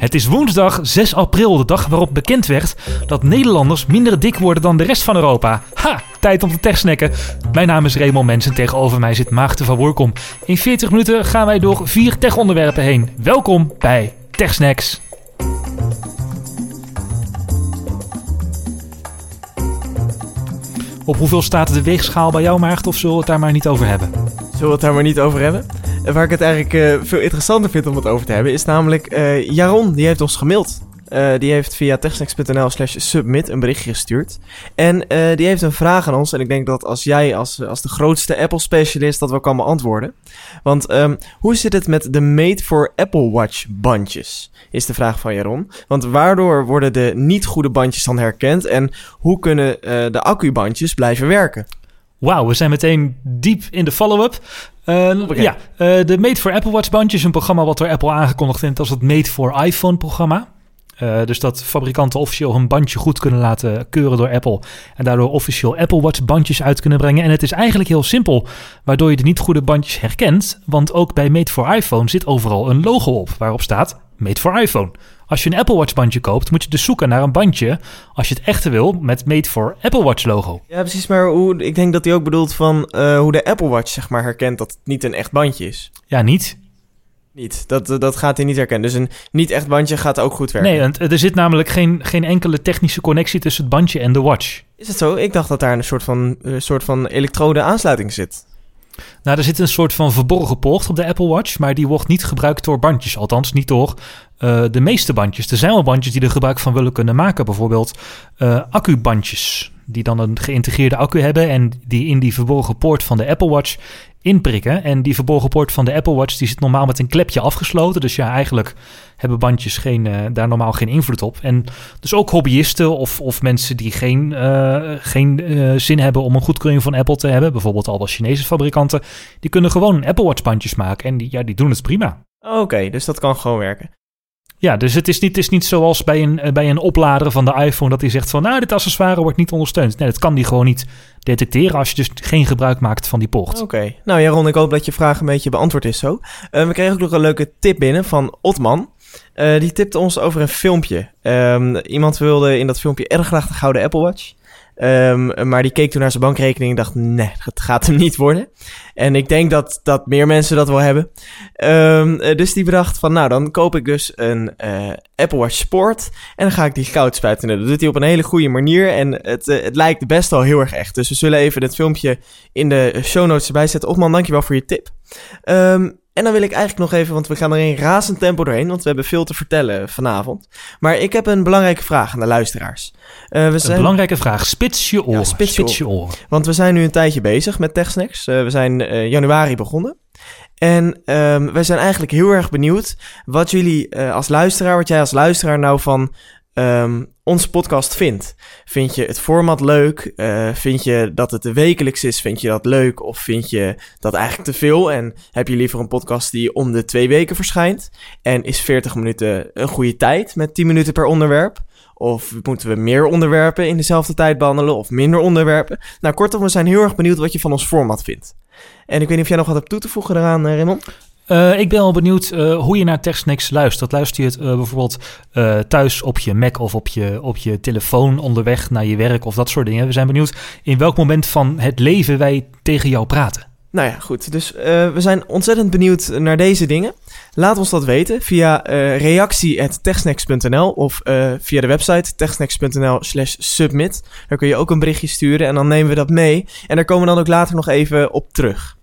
Het is woensdag 6 april, de dag waarop bekend werd dat Nederlanders minder dik worden dan de rest van Europa. Ha, tijd om te techsnacken. Mijn naam is Raymond Mens en tegenover mij zit Maarten van Woerkom. In 40 minuten gaan wij door vier tech-onderwerpen heen. Welkom bij TechSnacks. Op hoeveel staat de weegschaal bij jou, Maarten, of zullen we het daar maar niet over hebben? Zullen we het daar maar niet over hebben? En waar ik het eigenlijk uh, veel interessanter vind om het over te hebben, is namelijk uh, Jaron, die heeft ons gemaild. Uh, die heeft via techsnacks.nl slash submit een berichtje gestuurd. En die heeft een vraag aan ons. En ik denk dat als jij als, als de grootste Apple-specialist dat wel kan beantwoorden. Want um, hoe zit het met de Made for Apple Watch bandjes? Is de vraag van Jaron. Want waardoor worden de niet goede bandjes dan herkend? En hoe kunnen de accubandjes blijven werken? Wauw, we zijn meteen diep in de follow-up. Uh, ja, uh, de Made for Apple Watch bandje is een programma wat door Apple aangekondigd wordt als het Made for iPhone programma. Uh, dus dat fabrikanten officieel hun bandje goed kunnen laten keuren door Apple. En daardoor officieel Apple Watch bandjes uit kunnen brengen. En het is eigenlijk heel simpel, waardoor je de niet goede bandjes herkent. Want ook bij Made for iPhone zit overal een logo op waarop staat Made for iPhone. Als je een Apple Watch bandje koopt, moet je dus zoeken naar een bandje, als je het echte wil, met Made for Apple Watch logo. Ja, precies. Maar hoe, ik denk dat hij ook bedoelt van uh, hoe de Apple Watch zeg maar herkent dat het niet een echt bandje is. Ja, niet. Niet. Dat, dat gaat hij niet herkennen. Dus een niet echt bandje gaat ook goed werken. Nee, want er zit namelijk geen, geen enkele technische connectie tussen het bandje en de watch. Is het zo? Ik dacht dat daar een soort van, een soort van elektrode aansluiting zit. Nou, er zit een soort van verborgen poort op de Apple Watch, maar die wordt niet gebruikt door bandjes. Althans, niet door uh, de meeste bandjes. Er zijn wel bandjes die er gebruik van willen kunnen maken. Bijvoorbeeld uh, accubandjes, die dan een geïntegreerde accu hebben en die in die verborgen poort van de Apple Watch inprikken. En die verborgen poort van de Apple Watch die zit normaal met een klepje afgesloten. Dus ja, eigenlijk hebben bandjes geen, uh, daar normaal geen invloed op. En dus ook hobbyisten of, of mensen die geen, uh, geen uh, zin hebben om een goedkeuring van Apple te hebben. Bijvoorbeeld al wel Chinese fabrikanten. Die kunnen gewoon Apple Watch bandjes maken. En die, ja, die doen het prima. Oké, dus dat kan gewoon werken. Ja, dus het is niet, het is niet zoals bij een, bij een oplader van de iPhone dat hij zegt van nou, dit accessoire wordt niet ondersteund. Nee, dat kan die gewoon niet detecteren als je dus geen gebruik maakt van die poort. Oké, nou Jaron, ik hoop dat je vraag een beetje beantwoord is zo. Uh, we kregen ook nog een leuke tip binnen van Otman. Uh, die tipte ons over een filmpje. Um, iemand wilde in dat filmpje erg graag de gouden Apple Watch. Um, maar die keek toen naar zijn bankrekening en dacht, nee, het gaat hem niet worden. En ik denk dat, dat meer mensen dat wel hebben. Um, dus die bedacht van, nou, dan koop ik dus een uh, Apple Watch Sport en dan ga ik die goud spuiten. Dat doet hij op een hele goede manier en het, uh, het lijkt best wel heel erg echt. Dus we zullen even het filmpje in de show notes erbij zetten. Otman, dankjewel voor je tip. Um, en dan wil ik eigenlijk nog even, want we gaan er in razend tempo doorheen, want we hebben veel te vertellen vanavond. Maar ik heb een belangrijke vraag aan de luisteraars. Uh, we zijn... Een belangrijke vraag, spits je oren. Ja, spits, spits je oren. Want we zijn nu een tijdje bezig met TechSnacks. Uh, we zijn uh, januari begonnen. En um, wij zijn eigenlijk heel erg benieuwd wat jullie als luisteraar, wat jij als luisteraar nou van um, onze podcast vindt. Vind je het format leuk? Uh, vind je dat het wekelijks is? Vind je dat leuk? Of vind je dat eigenlijk te veel? En heb je liever een podcast die om de twee weken verschijnt? En is 40 minuten een goede tijd met 10 minuten per onderwerp? Of moeten we meer onderwerpen in dezelfde tijd behandelen? Of minder onderwerpen? Nou, kortom, we zijn heel erg benieuwd wat je van ons format vindt. En ik weet niet of jij nog wat hebt toe te voegen eraan, eh, Raymond? Uh, ik ben wel benieuwd uh, hoe je naar TechSnacks luistert. Luister je het uh, bijvoorbeeld thuis op je Mac of op je, op je telefoon onderweg naar je werk of dat soort dingen? We zijn benieuwd in welk moment van het leven wij tegen jou praten. Nou ja, goed. Dus we zijn ontzettend benieuwd naar deze dingen. Laat ons dat weten via reactie.techsnacks.nl of via de website techsnacks.nl slash submit. Daar kun je ook een berichtje sturen en dan nemen we dat mee. En daar komen we dan ook later nog even op terug.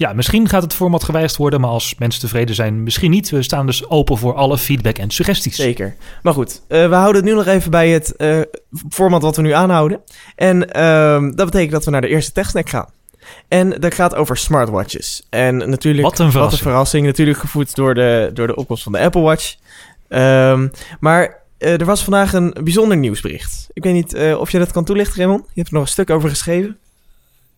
Ja, misschien gaat het format gewijzigd worden, maar als mensen tevreden zijn, misschien niet. We staan dus open voor alle feedback en suggesties. Zeker. Maar goed, uh, we houden het nu nog even bij het uh, format wat we nu aanhouden. En uh, dat betekent dat we naar de eerste techsnack gaan. En dat gaat over smartwatches. En natuurlijk, wat een verrassing. Wat een verrassing natuurlijk gevoed door de, door de opkomst van de Apple Watch. Um, maar uh, er was vandaag een bijzonder nieuwsbericht. Ik weet niet of je dat kan toelichten, Raymond. Je hebt er nog een stuk over geschreven.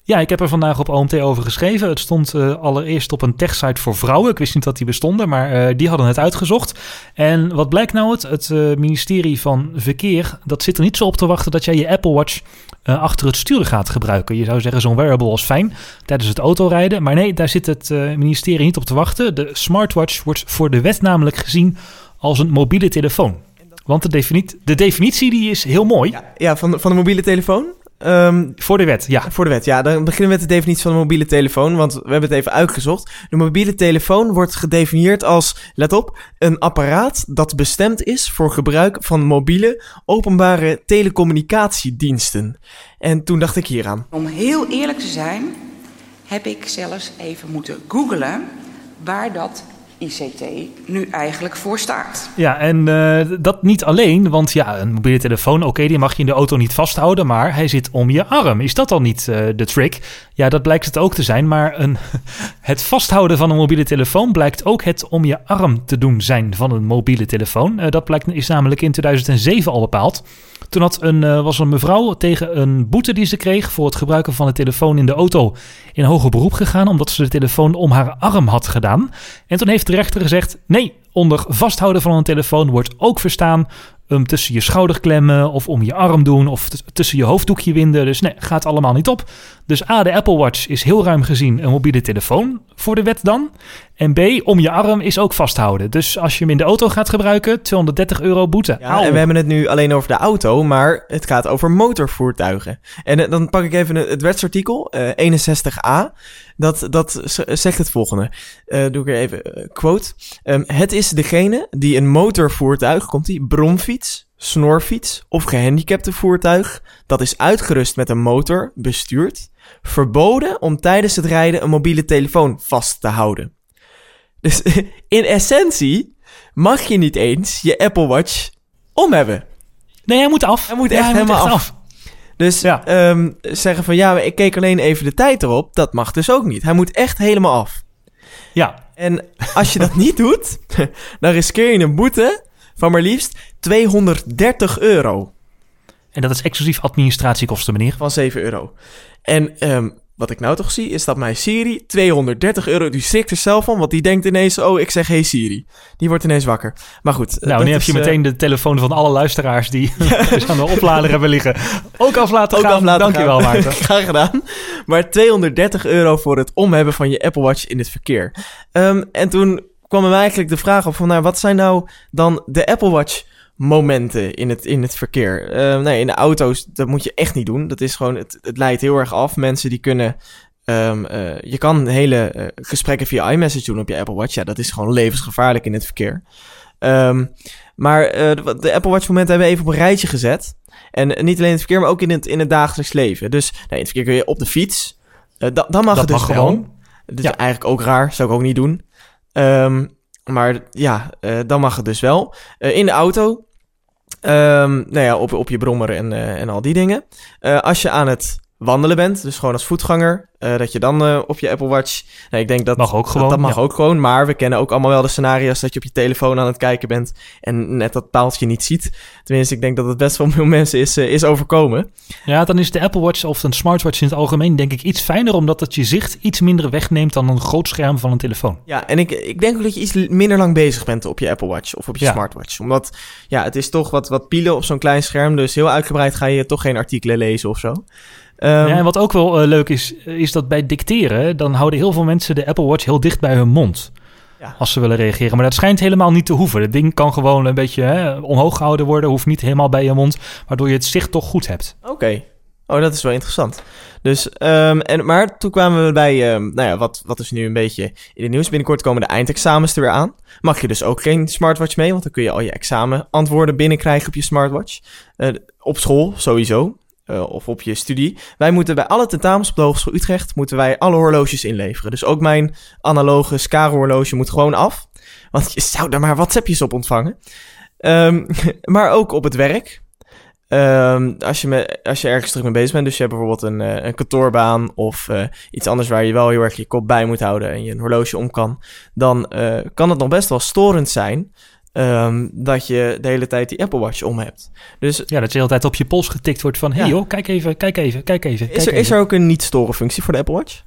Ja, ik heb er vandaag op OMT over geschreven. Het stond uh, allereerst op een techsite voor vrouwen. Ik wist niet dat die bestonden, maar uh, die hadden het uitgezocht. En wat blijkt nou het? Het uh, ministerie van Verkeer, dat zit er niet zo op te wachten dat jij je Apple Watch achter het sturen gaat gebruiken. Je zou zeggen, zo'n wearable is fijn tijdens het autorijden. Maar nee, daar zit het ministerie niet op te wachten. De smartwatch wordt voor de wet namelijk gezien als een mobiele telefoon. Want de, de definitie die is heel mooi. Ja, ja van, van de mobiele telefoon. Ehm, voor de wet, ja. Voor de wet, ja. Dan beginnen we met de definitie van de mobiele telefoon, want we hebben het even uitgezocht. De mobiele telefoon wordt gedefinieerd als, let op, een apparaat dat bestemd is voor gebruik van mobiele openbare telecommunicatiediensten. En toen dacht ik hieraan. Om heel eerlijk te zijn, heb ik zelfs even moeten googlen waar dat ICT nu eigenlijk voor staat. Ja, en uh, dat niet alleen, want ja, een mobiele telefoon, oké, die mag je in de auto niet vasthouden, maar hij zit om je arm. Is dat dan niet uh, de trick? Ja, dat blijkt het ook te zijn, maar een, het vasthouden van een mobiele telefoon blijkt ook het om je arm te doen zijn van een mobiele telefoon. Uh, dat blijkt, is namelijk in 2007 al bepaald. Toen had een, uh, was een mevrouw tegen een boete die ze kreeg voor het gebruiken van de telefoon in de auto in hoger beroep gegaan, omdat ze de telefoon om haar arm had gedaan. En toen heeft de rechter gezegd: nee, onder vasthouden van een telefoon wordt ook verstaan um, tussen je schouder klemmen of om je arm doen of tussen je hoofddoekje winden. Dus nee, gaat allemaal niet op. Dus A, de Apple Watch is heel ruim gezien een mobiele telefoon voor de wet dan. En B, om je arm is ook vasthouden. Dus als je hem in de auto gaat gebruiken, 230 euro boete. Ja, en we hebben het nu alleen over de auto, maar het gaat over motorvoertuigen. En uh, dan pak ik even het wetsartikel, uh, 61a. Dat, dat zegt het volgende. Uh, doe ik er even quote. Um, het is degene die een motorvoertuig, komt die, bromfiets, snorfiets of gehandicapte voertuig dat is uitgerust met een motor bestuurt, verboden om tijdens het rijden een mobiele telefoon vast te houden. Dus in essentie mag je niet eens je Apple Watch om hebben. Nee, hij moet af. Hij moet echt hij helemaal moet echt af. Dus ja. um, zeggen van ja, ik keek alleen even de tijd erop, dat mag dus ook niet. Hij moet echt helemaal af. Ja. En als je dat niet doet, dan riskeer je een boete van maar liefst 230 euro. En dat is exclusief administratiekosten, meneer. Van 7 euro. En um, wat ik nou toch zie, is dat mijn Siri 230 euro, die schrikt er zelf van, want die denkt ineens, oh, ik zeg hey Siri. Die wordt ineens wakker. Maar goed. Nou, nu heb je meteen uh, de telefoon van alle luisteraars die dus aan de oplader hebben liggen. Ook af laten Ook gaan. Af laten Dankjewel, gaan. Maarten. Graag gedaan. Maar 230 euro voor het omhebben van je Apple Watch in het verkeer. Um, en toen kwam er eigenlijk de vraag op van, nou, wat zijn nou dan de Apple Watch momenten in het, in het verkeer. Uh, nee, in de auto's, dat moet je echt niet doen. Dat is gewoon, het, het leidt heel erg af. Mensen die kunnen, um, uh, je kan hele uh, gesprekken via iMessage doen op je Apple Watch. Ja, dat is gewoon levensgevaarlijk in het verkeer. Um, maar de, de, Apple Watch momenten hebben we even op een rijtje gezet. En niet alleen in het verkeer, maar ook in het, in het dagelijks leven. Dus nee, in het verkeer kun je op de fiets. da, dan mag dat het dus mag wel. gewoon. Dat is Ja. eigenlijk ook raar, zou ik ook niet doen. Um, maar ja, uh, dan mag het dus wel. Uh, in de auto, um, nou ja, op, op je brommer en, uh, en al die dingen. Als je aan het wandelen bent, dus gewoon als voetganger, uh, dat je dan uh, op je Apple Watch. Nou, ik denk dat Mag ook gewoon, Dat, dat mag ja. ook gewoon, maar we kennen ook allemaal wel de scenario's dat je op je telefoon aan het kijken bent en net dat paaltje niet ziet. Tenminste, ik denk dat het best wel veel mensen is, uh, is overkomen. Ja, dan is de Apple Watch of een smartwatch in het algemeen denk ik iets fijner, omdat het je zicht iets minder wegneemt dan een groot scherm van een telefoon. Ja, en ik, ik denk ook dat je iets minder lang bezig bent op je Apple Watch of op je Ja. smartwatch. Omdat, ja, het is toch wat, wat pielen op zo'n klein scherm, dus heel uitgebreid ga je toch geen artikelen lezen of zo. Um, ja, en wat ook wel uh, leuk is, is dat bij dicteren, dan houden heel veel mensen de Apple Watch heel dicht bij hun mond. Ja. Als ze willen reageren. Maar dat schijnt helemaal niet te hoeven. Het ding kan gewoon een beetje hè, omhoog gehouden worden. Hoeft niet helemaal bij je mond. Waardoor je het zicht toch goed hebt. Oké. Okay. Oh, dat is wel interessant. Dus, um, en, maar toen kwamen we bij, um, nou ja, wat, wat is nu een beetje in het nieuws. Binnenkort komen de eindexamens er weer aan. Mag je dus ook geen smartwatch mee, want dan kun je al je examenantwoorden binnenkrijgen op je smartwatch. Uh, op school sowieso. Uh, of op je studie. Wij moeten bij alle tentamens op de Hogeschool Utrecht moeten wij alle horloges inleveren. Dus ook mijn analoge Scaro horloge moet gewoon af. Want je zou daar maar WhatsAppjes op ontvangen. Um, maar ook op het werk. Um, als, je als je ergens terug mee bezig bent, dus je hebt bijvoorbeeld een, uh, een kantoorbaan of uh, iets anders waar je wel heel erg je kop bij moet houden en je een horloge om kan, dan kan het nog best wel storend zijn um, dat je de hele tijd die Apple Watch om hebt. Dus, ja, dat je de hele tijd op je pols getikt wordt van, hé hey, ja. joh, kijk even, kijk even, kijk even. Is er, kijk is er ook een niet-storen functie voor de Apple Watch?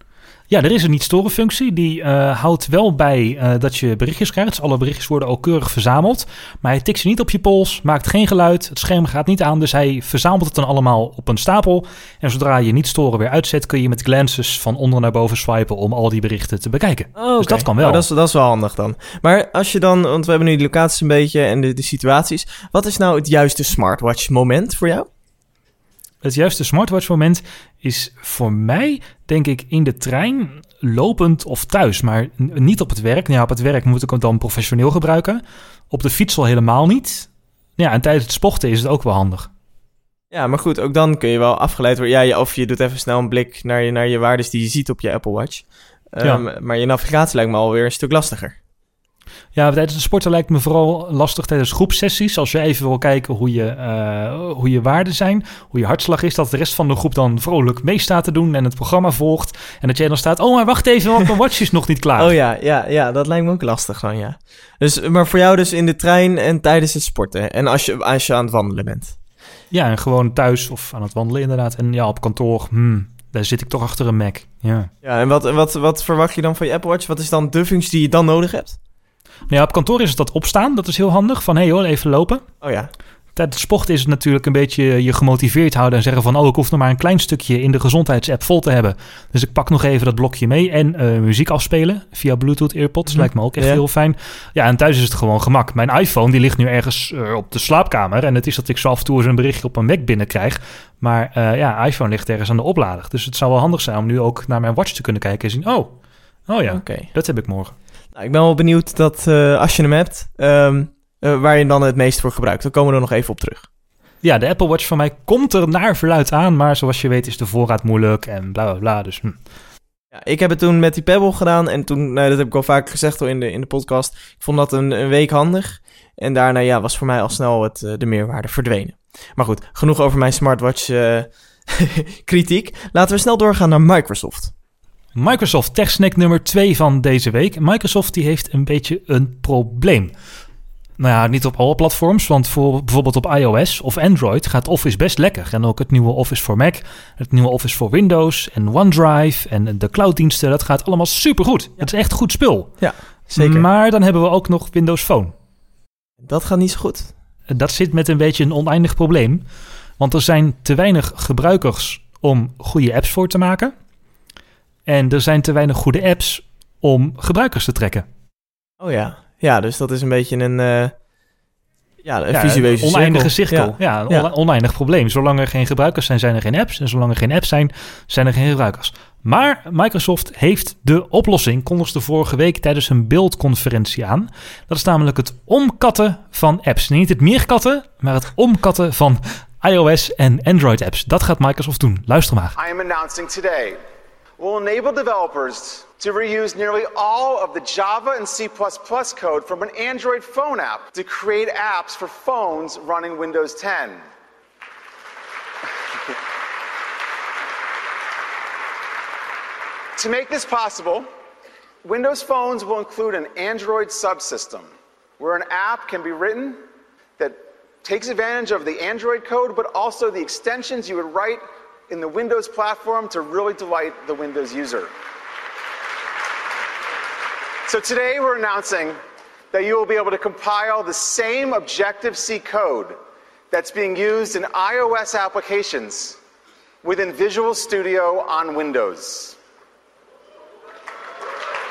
Ja, er is een niet-storen functie. Die uh, houdt wel bij uh, dat je berichtjes krijgt. Dus alle berichtjes worden ook keurig verzameld. Maar hij tikt ze niet op je pols, maakt geen geluid. Het scherm gaat niet aan, dus hij verzamelt het dan allemaal op een stapel. En zodra je niet-storen weer uitzet, kun je met glances van onder naar boven swipen om al die berichten te bekijken. Oh, Dus dat kan wel. Oh, dat, is, dat is wel handig dan. Maar als je dan, want we hebben nu de locaties een beetje en de, de situaties. Wat is nou het juiste smartwatch moment voor jou? Het juiste smartwatch moment is voor mij, denk ik, in de trein, lopend of thuis. Maar niet op het werk. Ja, op het werk moet ik hem dan professioneel gebruiken. Op de fiets al helemaal niet. Ja, en tijdens het sporten is het ook wel handig. Ja, maar goed, ook dan kun je wel afgeleid worden. Ja, of je doet even snel een blik naar je, naar je waardes die je ziet op je Apple Watch. Um, ja. Maar je navigatie lijkt me alweer een stuk lastiger. Ja, tijdens de sporten lijkt me vooral lastig tijdens groepsessies. Als je even wil kijken hoe je, uh, hoe je waarden zijn, hoe je hartslag is, dat de rest van de groep dan vrolijk meestaat te doen en het programma volgt. En dat jij dan staat, oh maar wacht even, want mijn watch is nog niet klaar. Oh ja, ja, ja, dat lijkt me ook lastig dan, ja. Dus, maar voor jou dus in de trein en tijdens het sporten en als je, als je aan het wandelen bent. Ja, en gewoon thuis of aan het wandelen inderdaad. En ja, op kantoor, hmm, daar zit ik toch achter een Mac. Ja, ja en wat, wat, wat verwacht je dan van je Apple Watch? Wat is dan de functie die je dan nodig hebt? Nou ja, op kantoor is het dat opstaan. Dat is heel handig. Van, hé hey hoor, even lopen. Oh ja. Tijdens sport is het natuurlijk een beetje je gemotiveerd houden en zeggen van... oh, ik hoef nog maar een klein stukje in de gezondheidsapp vol te hebben. Dus ik pak nog even dat blokje mee en uh, muziek afspelen via Bluetooth AirPods. Mm. Lijkt me ook echt ja. heel fijn. Ja, en thuis is het gewoon gemak. Mijn iPhone die ligt nu ergens uh, op de slaapkamer. En het is dat ik zo af en toe eens een berichtje op een Mac binnenkrijg. Maar uh, ja, iPhone ligt ergens aan de oplader. Dus het zou wel handig zijn om nu ook naar mijn watch te kunnen kijken en zien... oh, oh ja, okay. dat heb ik morgen. Nou, ik ben wel benieuwd dat uh, als je hem hebt, um, uh, waar je dan het meest voor gebruikt. Dan komen we er nog even op terug. Ja, de Apple Watch van mij komt er naar verluid aan, maar zoals je weet is de voorraad moeilijk en bla bla bla. Dus, hm. ja, ik heb het toen met die Pebble gedaan en toen, nou, dat heb ik al vaak gezegd in de, in de podcast, ik vond dat een, een week handig. En daarna ja, was voor mij al snel het, uh, de meerwaarde verdwenen. Maar goed, genoeg over mijn smartwatch kritiek. Laten we snel doorgaan naar Microsoft. Microsoft TechSnack nummer 2 van deze week. Microsoft die heeft een beetje een probleem. Nou ja, niet op alle platforms, want voor bijvoorbeeld op iOS of Android gaat Office best lekker. En ook het nieuwe Office voor Mac, het nieuwe Office voor Windows en OneDrive en de clouddiensten, dat gaat allemaal supergoed. Ja. Het is echt goed spul. Ja, zeker. Maar dan hebben we ook nog Windows Phone. Dat gaat niet zo goed. Dat zit met een beetje een oneindig probleem, want er zijn te weinig gebruikers om goede apps voor te maken. En er zijn te weinig goede apps om gebruikers te trekken. Oh ja, ja, dus dat is een beetje een, uh, ja, een ja, visuele een oneindige cirkel. Ja, ja een oneindig probleem. Zolang er geen gebruikers zijn, zijn er geen apps. En zolang er geen apps zijn, zijn er geen gebruikers. Maar Microsoft heeft de oplossing, kondigde vorige week tijdens een beeldconferentie aan. Dat is namelijk het omkatten van apps. Niet het meerkatten, maar het omkatten van iOS en Android apps. Dat gaat Microsoft doen. Luister maar. I am announcing today will enable developers to reuse nearly all of the Java and C++ code from an Android phone app to create apps for phones running Windows 10. to make this possible, Windows phones will include an Android subsystem where an app can be written that takes advantage of the Android code, but also the extensions you would write in the Windows platform to really delight the Windows user. So today we're announcing that you will be able to compile the same Objective-C code that's being used in iOS applications within Visual Studio on Windows.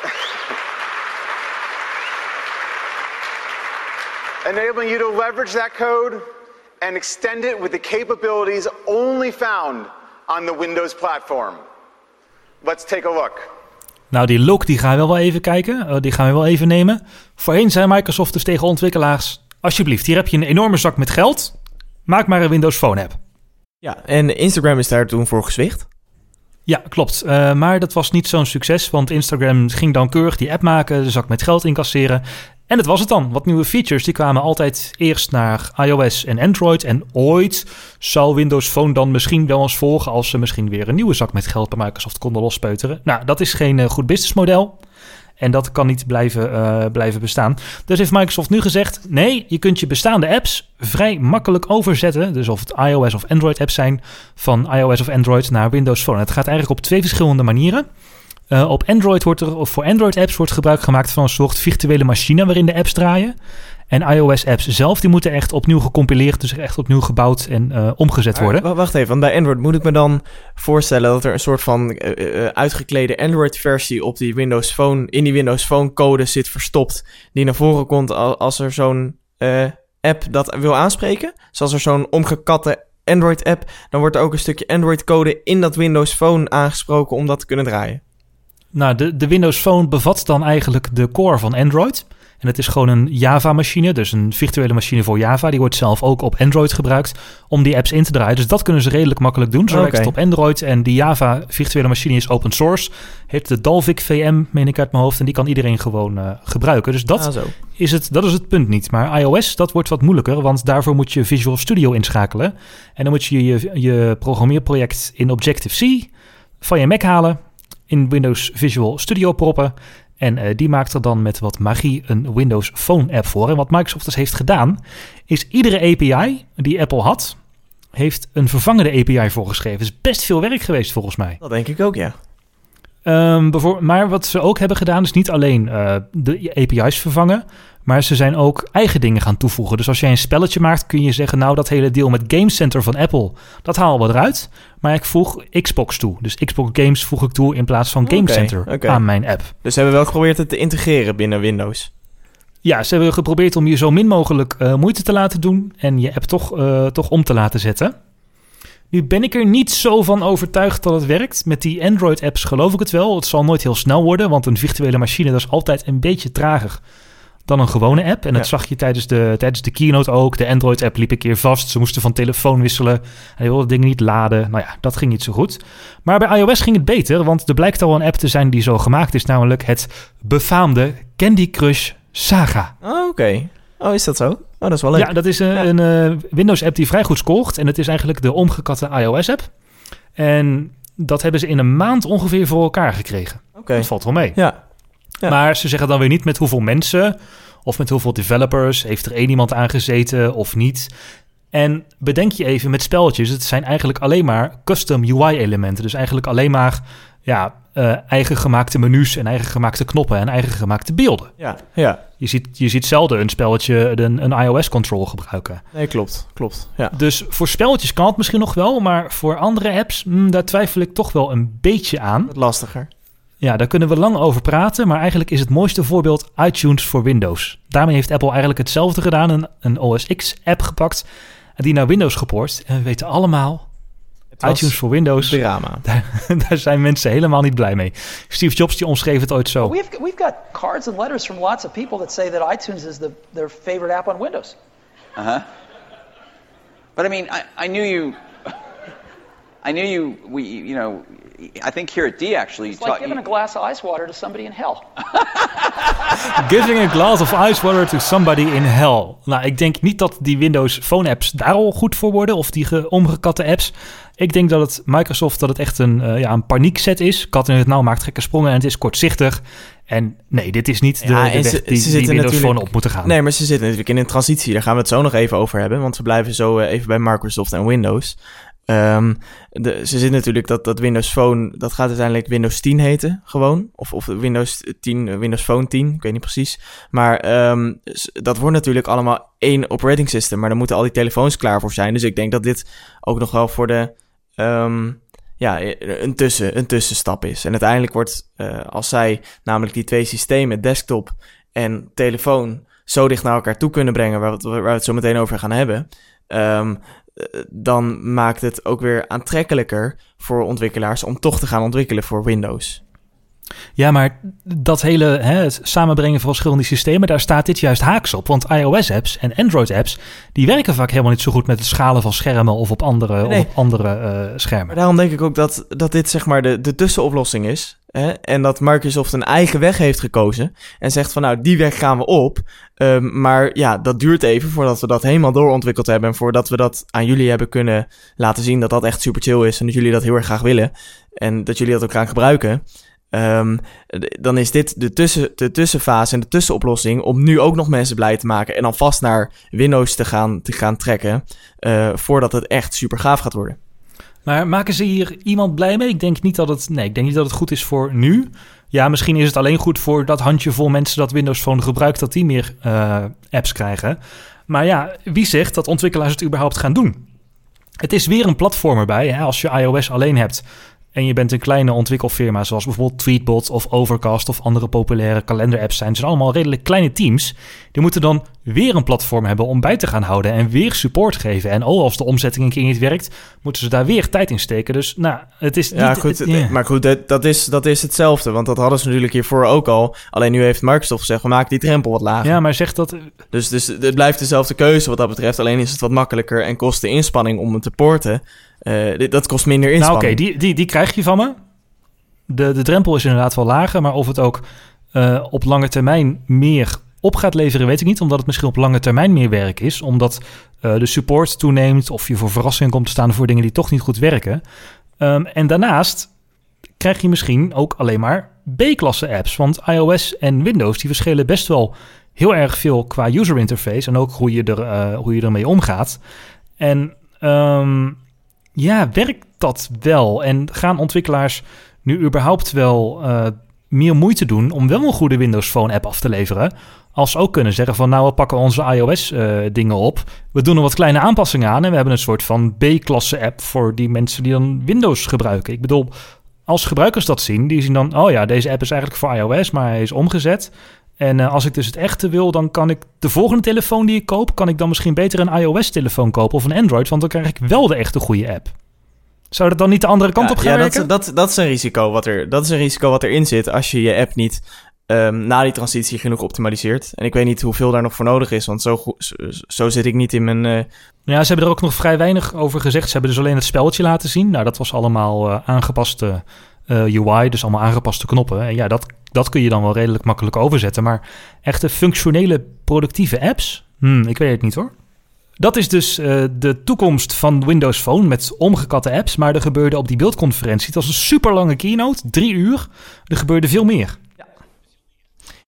Enabling you to leverage that code and extend it with the capabilities only found on the Windows platform. Let's take a look. Nou, die look die gaan we wel even kijken. Uh, die gaan we wel even nemen. Voorheen zei Microsoft dus tegen ontwikkelaars... alsjeblieft, hier heb je een enorme zak met geld. Maak maar een Windows Phone app. Ja, en Instagram is daar toen voor gezwicht. Ja, klopt. Uh, maar dat was niet zo'n succes, want Instagram ging dan keurig die app maken, de zak met geld incasseren. En dat was het dan. Wat nieuwe features, die kwamen altijd eerst naar iOS en Android. En ooit zal Windows Phone dan misschien wel eens volgen... als ze misschien weer een nieuwe zak met geld bij Microsoft konden lospeuteren. Nou, dat is geen uh, goed businessmodel. En dat kan niet blijven, uh, blijven bestaan. Dus heeft Microsoft nu gezegd: nee, je kunt je bestaande apps vrij makkelijk overzetten. Dus of het iOS of Android apps zijn, van iOS of Android naar Windows Phone. Het gaat eigenlijk op twee verschillende manieren. Eh, op Android wordt er, of voor Android-apps wordt gebruik gemaakt van een soort virtuele machine waarin de apps draaien. En iOS-apps zelf, die moeten echt opnieuw gecompileerd, dus echt opnieuw gebouwd en uh, omgezet worden. Maar, wacht even, want bij Android moet ik me dan voorstellen dat er een soort van uh, uitgeklede Android-versie op die Windows Phone, in die Windows Phone code zit verstopt, die naar voren komt als er zo'n app dat wil aanspreken. Zoals er zo'n omgekatte Android-app, dan wordt er ook een stukje Android-code in dat Windows Phone aangesproken om dat te kunnen draaien. Nou, de, de Windows Phone bevat dan eigenlijk de core van Android. En het is gewoon een Java-machine, dus een virtuele machine voor Java. Die wordt zelf ook op Android gebruikt om die apps in te draaien. Dus dat kunnen ze redelijk makkelijk doen. Zo werkt het op Android. En die Java-virtuele machine is open source. Heeft de Dalvik VM, meen ik uit mijn hoofd. En die kan iedereen gewoon uh, gebruiken. Dus dat, ah, is het, dat is het punt niet. Maar iOS, dat wordt wat moeilijker. Want daarvoor moet je Visual Studio inschakelen. En dan moet je je, je programmeerproject in Objective-C van je Mac halen. In Windows Visual Studio proppen. En uh, die maakt er dan met wat magie een Windows Phone app voor. En wat Microsoft dus heeft gedaan, is iedere API die Apple had, heeft een vervangende API voorgeschreven. Het is best veel werk geweest volgens mij. Dat denk ik ook, ja. Um, maar wat ze ook hebben gedaan, is niet alleen uh, de API's vervangen, maar ze zijn ook eigen dingen gaan toevoegen. Dus als jij een spelletje maakt, kun je zeggen: Nou, dat hele deel met Game Center van Apple, dat halen we eruit. Maar ik voeg Xbox toe. Dus Xbox Games voeg ik toe in plaats van Game okay, Center okay. aan mijn app. Dus ze hebben wel geprobeerd het te integreren binnen Windows. Ja, ze hebben geprobeerd om je zo min mogelijk uh, moeite te laten doen en je app toch, uh, toch om te laten zetten. Nu ben ik er niet zo van overtuigd dat het werkt. Met die Android-apps geloof ik het wel. Het zal nooit heel snel worden, want een virtuele machine dat is altijd een beetje trager dan een gewone app. En dat zag je tijdens de, tijdens de keynote ook. De Android-app liep een keer vast. Ze moesten van telefoon wisselen. Hij wilde dingen niet laden. Nou ja, dat ging niet zo goed. Maar bij iOS ging het beter, want er blijkt al een app te zijn die zo gemaakt is. Namelijk het befaamde Candy Crush Saga. Oh, oké. Oh, is dat zo? Oh, dat is wel leuk. Ja, dat is een, een uh, Windows-app die vrij goed scoort. En het is eigenlijk de omgekatte iOS-app. En dat hebben ze in een maand ongeveer voor elkaar gekregen. Oké. Dat valt wel mee. Ja. Maar ze zeggen dan weer niet met hoeveel mensen of met hoeveel developers. Heeft er één iemand aangezeten of niet? En bedenk je even met spelletjes, het zijn eigenlijk alleen maar custom UI-elementen. Dus eigenlijk alleen maar ja, uh, eigen gemaakte menus en eigen gemaakte knoppen en eigen gemaakte beelden. Ja, ja. Je ziet, je ziet zelden een spelletje een, een iOS-control gebruiken. Nee, klopt, klopt. Ja. Dus voor spelletjes kan het misschien nog wel, maar voor andere apps, mm, daar twijfel ik toch wel een beetje aan. Lastiger. Ja, daar kunnen we lang over praten, maar eigenlijk is het mooiste voorbeeld iTunes voor Windows. Daarmee heeft Apple eigenlijk hetzelfde gedaan, een, een OS X-app gepakt en die naar Windows gepoord. En we weten allemaal, iTunes voor Windows, drama. Daar, daar, zijn mensen helemaal niet blij mee. Steve Jobs die omschreef het ooit zo. We've, we've got cards and letters from lots of people that say that iTunes is the, their favorite app on Windows. Uh-huh. But I mean, I, I knew you... I knew you, we, you know, I think here at D actually. It's like giving a glass of ice water to somebody in hell. giving a glass of ice water to somebody in hell. Nou, ik denk niet dat die Windows Phone apps daar al goed voor worden, of die omgekatte apps. Ik denk dat het Microsoft dat het echt een, uh, ja, een paniekset is. Kat in het nauw maakt gekke sprongen en het is kortzichtig. En nee, dit is niet de, ja, de weg ze, die, ze die Windows Phone op moeten gaan. Nee, maar ze zitten natuurlijk in een transitie. Daar gaan we het zo nog even over hebben. Want we blijven zo uh, even bij Microsoft en Windows. Um, ze zit natuurlijk dat, dat Windows Phone, dat gaat uiteindelijk Windows 10 heten, gewoon. Of, of Windows 10, Windows Phone 10, ik weet niet precies. Maar um, dat wordt natuurlijk allemaal één operating system, maar dan moeten al die telefoons klaar voor zijn. Dus ik denk dat dit ook nog wel voor de, um, ja, een, tussen, een tussenstap is. En uiteindelijk wordt, uh, als zij namelijk die twee systemen, desktop en telefoon, zo dicht naar elkaar toe kunnen brengen, waar we, waar we het zo meteen over gaan hebben, um, dan maakt het ook weer aantrekkelijker voor ontwikkelaars om toch te gaan ontwikkelen voor Windows. Ja, maar dat hele hè, het samenbrengen van verschillende systemen, daar staat dit juist haaks op. Want iOS-apps en Android-apps, die werken vaak helemaal niet zo goed met het schalen van schermen of op andere, of op andere uh, schermen. Maar daarom denk ik ook dat, dat dit zeg maar de, de tussenoplossing is. En dat Microsoft een eigen weg heeft gekozen. En zegt van nou, die weg gaan we op. Um, maar ja, dat duurt even voordat we dat helemaal doorontwikkeld hebben. En voordat we dat aan jullie hebben kunnen laten zien dat dat echt super chill is. En dat jullie dat heel erg graag willen. En dat jullie dat ook gaan gebruiken. Um, dan is dit de, tussen, de tussenfase en de tussenoplossing om nu ook nog mensen blij te maken en dan vast naar Windows te gaan, te gaan trekken uh, voordat het echt super gaaf gaat worden. Maar maken ze hier iemand blij mee? Ik denk niet dat het, nee, ik denk niet dat het goed is voor nu. Ja, misschien is het alleen goed voor dat handjevol mensen dat Windows Phone gebruikt, dat die meer eh, apps krijgen. Maar ja, wie zegt dat ontwikkelaars het überhaupt gaan doen? Het is weer een platform erbij. Hè? Als je iOS alleen hebt, en je bent een kleine ontwikkelfirma, zoals bijvoorbeeld Tweetbot of Overcast of andere populaire kalenderapps zijn. Zijn allemaal redelijk kleine teams. Die moeten dan weer een platform hebben om bij te gaan houden en weer support geven. En oh, als de omzetting een keer niet werkt, moeten ze daar weer tijd in steken. Dus nou, het is. Ja, goed. het-. Maar goed, dat, dat, is, dat is hetzelfde. Want dat hadden ze natuurlijk hiervoor ook al. Alleen nu heeft Microsoft gezegd, we maken die drempel wat lager. Ja, maar zeg dat. Dus, dus het blijft dezelfde keuze wat dat betreft. Alleen is het wat makkelijker en kost de inspanning om het te porten. Dit- dat kost minder Nou, inspanning. oké, die, die, die krijg je van me. De, de drempel is inderdaad wel lager, maar of het ook eh, op lange termijn meer op gaat leveren, weet ik niet. Omdat het misschien op lange termijn meer werk is. Omdat eh, de support toeneemt of je voor verrassing komt te staan voor dingen die toch niet goed werken. Ehm, en daarnaast krijg je misschien ook alleen maar B-klasse apps. Want iOS en Windows die verschillen best wel heel erg veel qua user interface. En ook hoe je, er, eh, hoe je ermee omgaat. En ehm, ja, werkt dat wel? En gaan ontwikkelaars nu überhaupt wel eh, meer moeite doen om wel een goede Windows Phone app af te leveren? Als ze ook kunnen zeggen van nou, we pakken onze iOS eh, dingen op. We doen er wat kleine aanpassingen aan en we hebben een soort van B-klasse app voor die mensen die dan Windows gebruiken. Ik bedoel, als gebruikers dat zien, die zien dan, oh ja, deze app is eigenlijk voor iOS, maar hij is omgezet. En eh, als ik dus het echte wil, dan kan ik de volgende telefoon die ik koop, kan ik dan misschien beter een iOS-telefoon kopen of een Android, want dan krijg ik wel de echte goede app. Zou dat dan niet de andere kant Ja, op gaan ja, werken? dat, dat, dat is een risico wat er, dat is een risico wat erin zit als je je app niet ehm, na die transitie genoeg optimaliseert. En ik weet niet hoeveel daar nog voor nodig is, want zo, zo, zit ik niet in mijn. eh, Ja, ze hebben er ook nog vrij weinig over gezegd. Ze hebben dus alleen het spelletje laten zien. Nou, dat was allemaal eh, aangepaste eh, UI, dus allemaal aangepaste knoppen. En ja, dat, dat kun je dan wel redelijk makkelijk overzetten. Maar echte functionele, productieve apps? Hmm, ik weet het niet hoor. Dat is dus de toekomst van Windows Phone met omgekatte apps. Maar er gebeurde op die beeldconferentie, het was een super lange keynote, drie uur. Er gebeurde veel meer.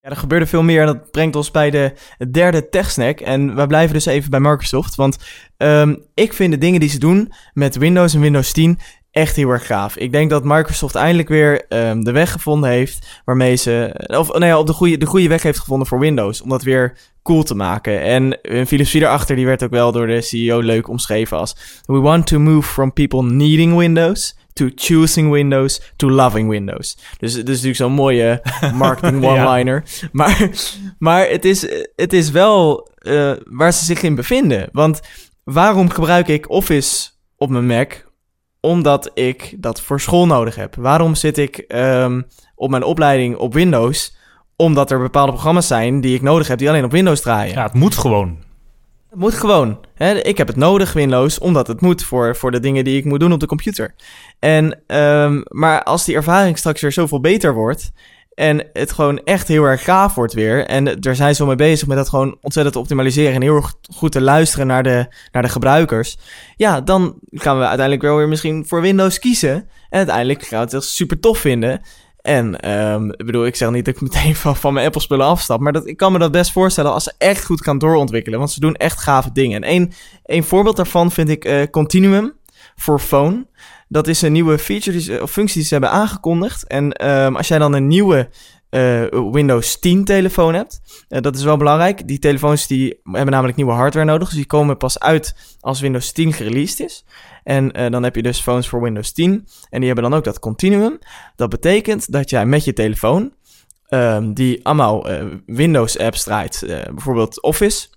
Er gebeurde veel meer en dat brengt ons bij de derde techsnack. En we blijven dus even bij Microsoft, want ehm, ik vind de dingen die ze doen met Windows en Windows 10 echt heel erg gaaf. Ik denk dat Microsoft eindelijk weer ehm, de weg gevonden heeft waarmee ze, of ja, op de goede, de goede weg heeft gevonden voor Windows, om dat weer cool te maken. En een filosofie daarachter, die werd ook wel door de CEO leuk omschreven als We want to move from people needing Windows to choosing Windows to loving Windows. Dus het is natuurlijk zo'n mooie marketing Ja. one-liner. Maar, maar het, is, het is wel eh, waar ze zich in bevinden. Want waarom gebruik ik Office op mijn Mac? Omdat ik dat voor school nodig heb. Waarom zit ik ehm, op mijn opleiding op Windows? Omdat er bepaalde programma's zijn die ik nodig heb die alleen op Windows draaien. Ja, het moet gewoon. Het moet gewoon. Hè? Ik heb het nodig, Windows, omdat het moet voor, voor de dingen die ik moet doen op de computer. En, ehm, maar als die ervaring straks weer zoveel beter wordt. En het gewoon echt heel erg gaaf wordt weer. En daar zijn ze wel mee bezig met dat gewoon ontzettend te optimaliseren. En heel erg goed te luisteren naar de, naar de gebruikers. Ja, dan gaan we uiteindelijk wel weer misschien voor Windows kiezen. En uiteindelijk gaan we het echt super tof vinden. En ehm, ik bedoel, ik zeg niet dat ik meteen van, van mijn Apple-spullen afstap. Maar dat, ik kan me dat best voorstellen als ze echt goed gaan doorontwikkelen. Want ze doen echt gave dingen. En één, één voorbeeld daarvan vind ik eh, Continuum voor Phone. Dat is een nieuwe feature die ze, of functie die ze hebben aangekondigd. En ehm, als jij dan een nieuwe eh, Windows 10 telefoon hebt, eh, dat is wel belangrijk. Die telefoons die hebben namelijk nieuwe hardware nodig. Dus die komen pas uit als Windows 10 gereleased is. En eh, dan heb je dus phones voor Windows 10. En die hebben dan ook dat continuum. Dat betekent dat jij met je telefoon, ehm, die allemaal Windows apps draait, bijvoorbeeld Office,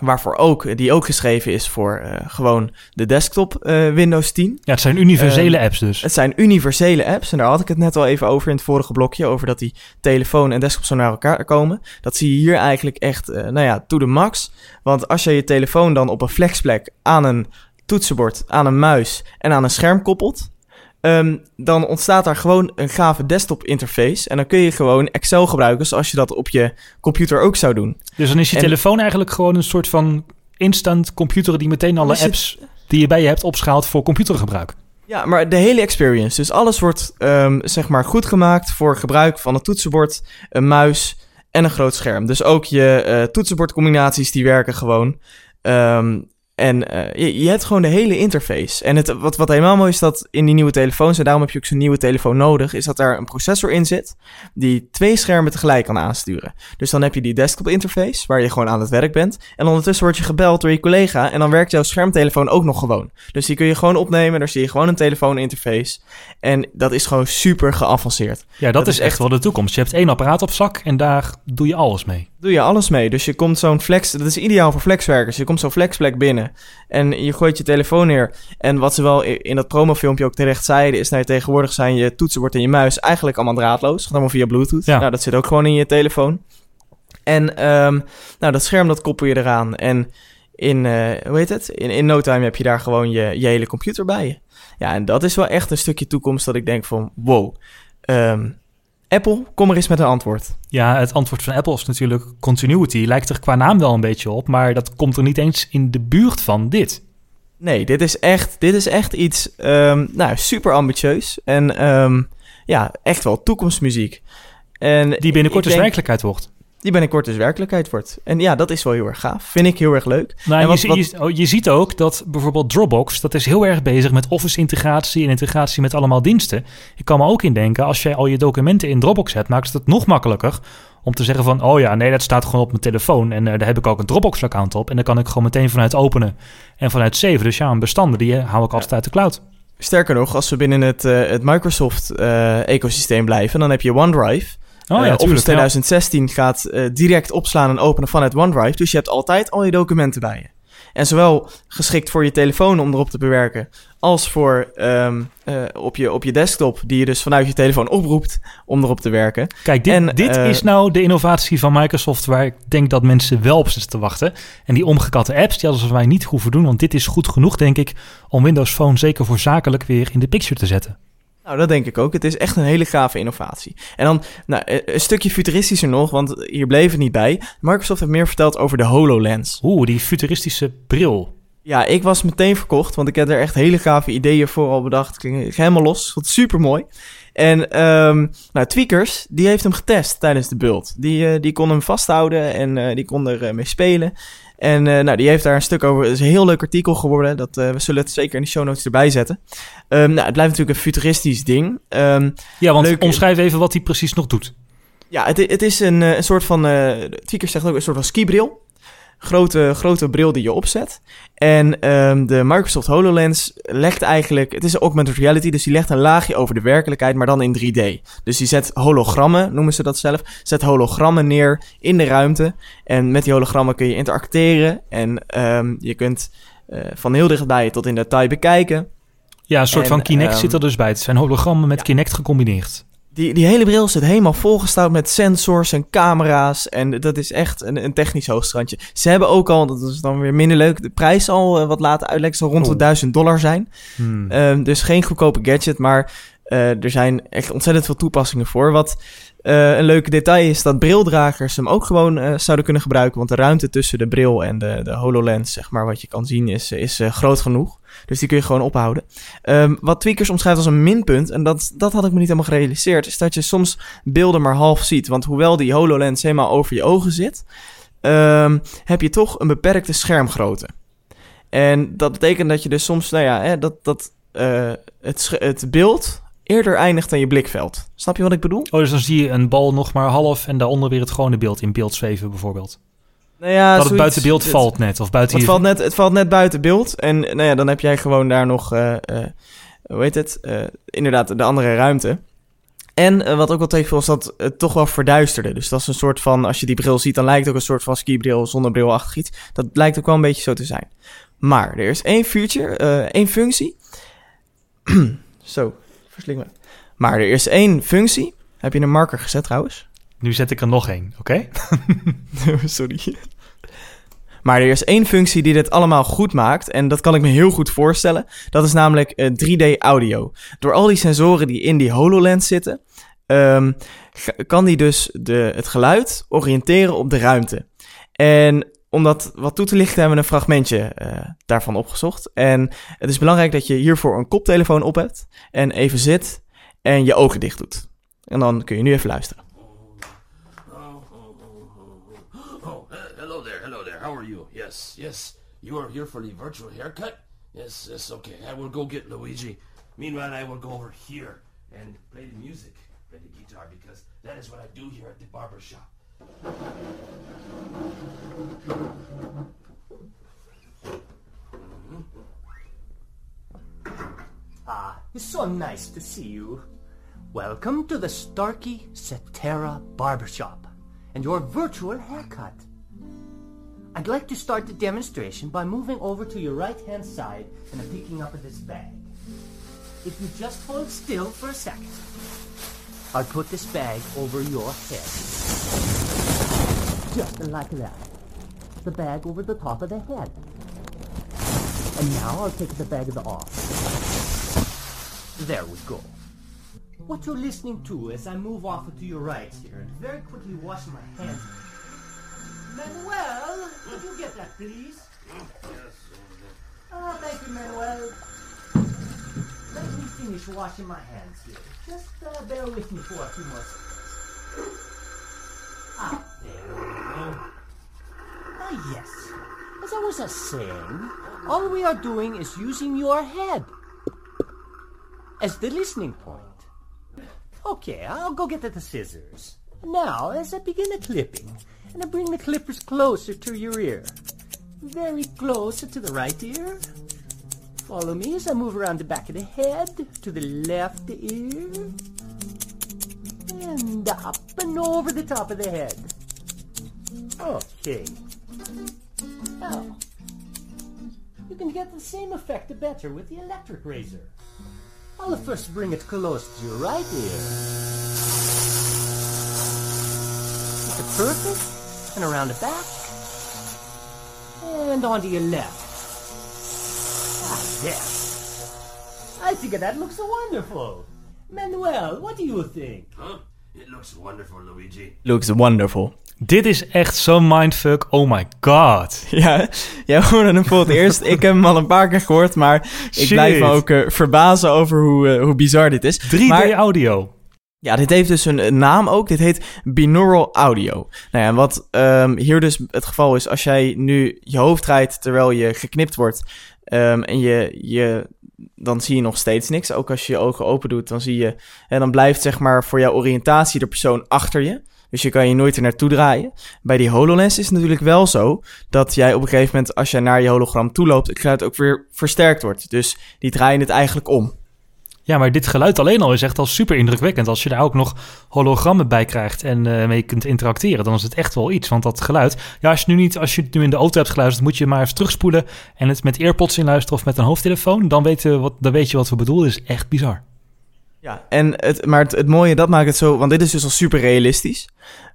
waarvoor ook, die ook geschreven is voor eh, gewoon de desktop eh, Windows 10. Ja, het zijn universele apps dus. Het zijn universele apps en daar had ik het net al even over in het vorige blokje, over dat die telefoon en desktop zo naar elkaar komen. Dat zie je hier eigenlijk echt, eh, nou ja, to the max. Want als je je telefoon dan op een flexplek aan een toetsenbord, aan een muis en aan een scherm koppelt, ehm, dan ontstaat daar gewoon een gave desktop interface. En dan kun je gewoon Excel gebruiken zoals je dat op je computer ook zou doen. Dus dan is je En- telefoon eigenlijk gewoon een soort van instant computer die meteen alle het- apps die je bij je hebt opschaalt voor computergebruik. Ja, maar de hele experience. Dus alles wordt ehm, zeg maar goed gemaakt voor gebruik van een toetsenbord, een muis en een groot scherm. Dus ook je eh, toetsenbordcombinaties die werken gewoon. Ehm, En eh, je, je hebt gewoon de hele interface. En het, wat, wat helemaal mooi is dat in die nieuwe telefoons, en daarom heb je ook zo'n nieuwe telefoon nodig, is dat daar een processor in zit die twee schermen tegelijk kan aansturen. Dus dan heb je die desktop interface, waar je gewoon aan het werk bent. En ondertussen word je gebeld door je collega en dan werkt jouw schermtelefoon ook nog gewoon. Dus die kun je gewoon opnemen, daar zie je gewoon een telefooninterface. En dat is gewoon super geavanceerd. Ja, dat, is echt wel de toekomst. Je hebt één apparaat op zak en daar doe je alles mee. Doe je alles mee. Dus je komt zo'n flex, dat is ideaal voor flexwerkers. Je komt zo'n flexplek binnen en je gooit je telefoon neer. En wat ze wel in dat promofilmpje ook terecht zeiden, is nou tegenwoordig zijn je toetsenbord en je muis eigenlijk allemaal draadloos. Gaat allemaal via Bluetooth. Ja. Nou, dat zit ook gewoon in je telefoon. En ehm, nou, dat scherm dat koppel je eraan. En in, eh, hoe heet het? In, in no time heb je daar gewoon je, je hele computer bij je. Ja, en dat is wel echt een stukje toekomst dat ik denk van, wow. Ehm, Apple, kom er eens met een antwoord. Ja, het antwoord van Apple is natuurlijk continuity. Lijkt er qua naam wel een beetje op, maar dat komt er niet eens in de buurt van dit. Nee, dit is echt, dit is echt iets ehm, nou, super ambitieus. En ehm, ja, echt wel toekomstmuziek. En Die binnenkort dus denk- werkelijkheid wordt. Die binnenkort dus werkelijkheid wordt. En ja, dat is wel heel erg gaaf. Vind ik heel erg leuk. Nou, En wat- je, oh, je ziet ook dat bijvoorbeeld Dropbox, dat is heel erg bezig met Office-integratie en integratie met allemaal diensten. Ik kan me ook indenken, als jij al je documenten in Dropbox hebt, maakt het het nog makkelijker om te zeggen van, oh ja, nee, dat staat gewoon op mijn telefoon en eh, daar heb ik ook een Dropbox-account op en daar kan ik gewoon meteen vanuit openen en vanuit saven. Dus ja, een bestanden, die eh, hou ik altijd uit de cloud. Sterker nog, als we binnen het, eh, het Microsoft-ecosysteem blijven, dan heb je OneDrive. Oh Eh, ja, Office tuurlijk. ja. 2016 gaat eh, direct opslaan en openen vanuit OneDrive. Dus je hebt altijd al je documenten bij je. En zowel geschikt voor je telefoon om erop te bewerken, als voor ehm, eh, op, je, op je desktop, die je dus vanuit je telefoon oproept om erop te werken. Kijk, dit, En, dit eh, is nou de innovatie van Microsoft waar ik denk dat mensen wel op zitten te wachten. En die omgekatte apps, die hadden ze wij niet hoeven doen, want dit is goed genoeg, denk ik, om Windows Phone zeker voor zakelijk weer in de picture te zetten. Nou, dat denk ik ook. Het is echt een hele gave innovatie. En dan nou, eh, een stukje futuristischer nog, want hier bleef het niet bij. Microsoft heeft meer verteld over de HoloLens. Oeh, die futuristische bril. Ja, ik was meteen verkocht, want ik heb er echt hele gave ideeën voor al bedacht. Klinkt helemaal los, wat super mooi. En ehm, nou, Tweakers, die heeft hem getest tijdens de build. Die, eh, die kon hem vasthouden en eh, die kon er mee spelen. En eh, nou, die heeft daar een stuk over. Het is een heel leuk artikel geworden. Dat, eh, we zullen het zeker in de show notes erbij zetten. Ehm, nou, het blijft natuurlijk een futuristisch ding. Ehm, Ja, want Leuk. omschrijf even wat hij precies nog doet. ja, het, het is een, eh, een soort van. eh Tweakers zegt ook een soort van skibril. Grote, grote bril die je opzet. En ehm, de Microsoft HoloLens legt eigenlijk. Het is een augmented reality, dus die legt een laagje over de werkelijkheid, maar dan in 3D. Dus die zet hologrammen, noemen ze dat zelf. Zet hologrammen neer in de ruimte. En met die hologrammen kun je interacteren. En ehm, je kunt eh, van heel dichtbij tot in detail bekijken. Ja, een soort En, van Kinect ehm, zit er dus bij. Het zijn hologrammen met ja. Kinect gecombineerd. Die, die hele bril zit helemaal volgestouwd met sensors en camera's. En dat is echt een, een technisch hoogstrandje. Ze hebben ook al, dat is dan weer minder leuk, de prijs al eh, wat laten uitleggen. zal rond de Oeh. 1000 dollar zijn. Hmm. Ehm, dus geen goedkope gadget, maar eh, er zijn echt ontzettend veel toepassingen voor. Wat eh, een leuke detail is dat brildragers hem ook gewoon eh, zouden kunnen gebruiken. Want de ruimte tussen de bril en de, de HoloLens, zeg maar, wat je kan zien, is, is eh, groot genoeg. Dus die kun je gewoon ophouden. Ehm, wat Tweakers omschrijft als een minpunt, en dat, dat had ik me niet helemaal gerealiseerd, is dat je soms beelden maar half ziet. Want hoewel die HoloLens helemaal over je ogen zit, ehm, heb je toch een beperkte schermgrootte. En dat betekent dat je dus soms, nou ja, hè, dat, dat het, het beeld eerder eindigt dan je blikveld. Snap je wat ik bedoel? Oh, dus dan zie je een bal nog maar half en daaronder weer het gewone beeld in beeld zweven bijvoorbeeld. Nou ja, dat het zoiets- buiten beeld het- valt net, of buiten Het je... valt, net, het valt net buiten beeld. En nou ja, dan heb jij gewoon daar nog, eh, hoe heet het? Eh, inderdaad, de andere ruimte. En wat ook wel tegenviel is dat het toch wel verduisterde. Dus dat is een soort van, als je die bril ziet, dan lijkt het ook een soort van skibril, zonnebrilachtig iets. Dat lijkt ook wel een beetje zo te zijn. Maar er is één feature, één functie. zo, Maar er is één functie. Heb je een marker gezet trouwens? Nu zet ik er nog één, oké? Sorry. Maar er is één functie die dit allemaal goed maakt. En dat kan ik me heel goed voorstellen. Dat is namelijk eh, 3D audio. Door al die sensoren die in die HoloLens zitten, ehm, kan die dus de, het geluid oriënteren op de ruimte. En om dat wat toe te lichten hebben we een fragmentje eh, daarvan opgezocht. En het is belangrijk dat je hiervoor een koptelefoon op hebt. En even zit en je ogen dicht doet. En dan kun je nu even luisteren. Uh? Yes, yes. You are here for the virtual haircut? Yes, yes, okay. I will go get Luigi. Meanwhile, I will go over here and play the music, play the guitar, because that is what I do here at the barber shop. Ah, it's so nice to see you. Welcome to the Starkey Cetera Barbershop and your virtual haircut. I'd like to start the demonstration by moving over to your right-hand side and picking up this bag. If you just hold still for a second, I'll put this bag over your head. Just like that. The bag over the top of the head. And now I'll take the bag of the off. There we go. What you're listening to as I move off to your right here and very quickly wash my hands. Manuel, could you get that, please? Ah, thank you, Manuel. Let me finish washing my hands here. Just uh, bear with me for a few more seconds. Ah, there. Ah, yes. As I was uh, saying, all we are doing is using your head as the listening point. Okay, I'll go get the scissors. Now, as I begin the clipping, and I bring the clippers closer to your ear. Very close to the right ear. Follow me as I move around the back of the head to the left ear. And up and over the top of the head. Okay. Now, you can get the same effect the better with the electric razor. I'll first bring it close to your right ear. Make it perfect, and around the back, and onto your left. Ah, yes. I think that looks wonderful. Manuel, what do you think? Huh? It looks wonderful, Luigi. Looks wonderful. Dit is echt zo'n mindfuck. Oh my god. Ja, jij hoorde hem voor het eerst. Ik heb hem al een paar keer gehoord, maar ik blijf me ook eh, verbazen over hoe, eh, hoe bizar dit is. 3D Maar- audio. Ja, dit heeft dus een, naam ook. Dit heet binaural audio. Nou ja, en wat ehm, hier dus het geval is, als jij nu je hoofd draait terwijl je geknipt wordt ehm, en je, je, dan zie je nog steeds niks. Ook als je je ogen open doet, dan zie je, en dan blijft zeg maar voor jouw oriëntatie de persoon achter je. Dus je kan je nooit er naartoe draaien. Bij die HoloLens is het natuurlijk wel zo dat jij op een gegeven moment, als jij naar je hologram toe loopt, het geluid ook weer versterkt wordt. Dus die draaien het eigenlijk om. Ja, maar dit geluid alleen al is echt al super indrukwekkend. Als je daar ook nog hologrammen bij krijgt en eh, mee kunt interacteren, dan is het echt wel iets. Want dat geluid, ja, als je, nu niet, als je het nu in de auto hebt geluisterd, moet je maar even terugspoelen en het met earpods inluisteren of met een hoofdtelefoon. Dan, weten we wat, dan weet je wat we bedoelen. is echt bizar. Ja, en het, maar het, het mooie, dat maakt het zo, want dit is dus al super realistisch.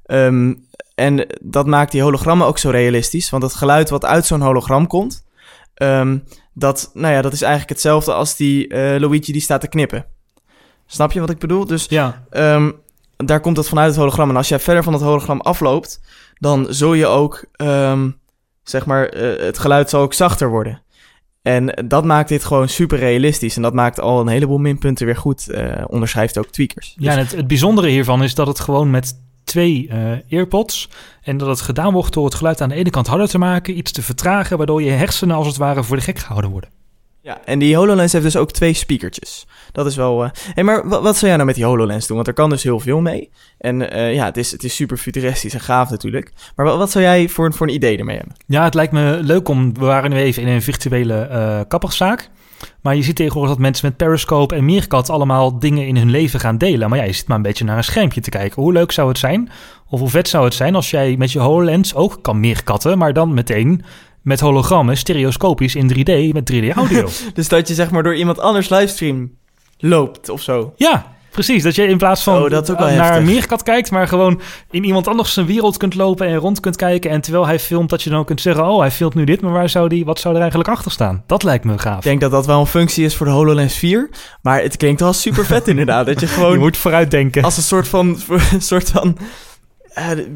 Ehm, en dat maakt die hologrammen ook zo realistisch, want het geluid wat uit zo'n hologram komt, ehm, dat, nou ja, dat is eigenlijk hetzelfde als die eh, Luigi die staat te knippen. Snap je wat ik bedoel? Dus Ja, Ehm, daar komt dat vanuit het hologram. En als jij verder van het hologram afloopt, dan zul je ook, zeg maar, eh, het geluid zal ook zachter worden. En dat maakt dit gewoon super realistisch. En dat maakt al een heleboel minpunten weer goed. eh, onderschrijft ook tweakers. ja en het, het bijzondere hiervan is dat het gewoon met twee eh earpods en dat het gedaan wordt door het geluid aan de ene kant harder te maken, iets te vertragen, waardoor je hersenen als het ware voor de gek gehouden worden. Ja, en die HoloLens heeft dus ook twee speakertjes. Dat is wel... eh hey, maar wat, wat zou jij nou met die HoloLens doen? Want er kan dus heel veel mee. En eh, ja, het is, het is super futuristisch en gaaf natuurlijk. Maar wat, wat zou jij voor, voor een idee ermee hebben? Ja, het lijkt me leuk om. We waren nu even in een virtuele eh kapperszaak. Maar je ziet tegenwoordig dat mensen met Periscope en Meerkat allemaal dingen in hun leven gaan delen. Maar ja, je zit maar een beetje naar een schermpje te kijken. Hoe leuk zou het zijn? Of hoe vet zou het zijn als jij met je HoloLens ook kan meerkatten, maar dan meteen met hologrammen, stereoscopisch in 3D met 3D audio. Dus dat je zeg maar door iemand anders livestream loopt of zo. ja, precies. Dat je in plaats van Oh, dat is ook wel naar een meerkat kijkt, maar gewoon in iemand anders zijn wereld kunt lopen en rond kunt kijken. En terwijl hij filmt, dat je dan ook kunt zeggen: Oh, hij filmt nu dit, maar waar zou die, wat zou er eigenlijk achter staan? Dat lijkt me gaaf. Ik denk dat dat wel een functie is voor de HoloLens 4. Maar het klinkt wel super vet inderdaad. Dat je gewoon je moet vooruitdenken. als een soort van, een soort van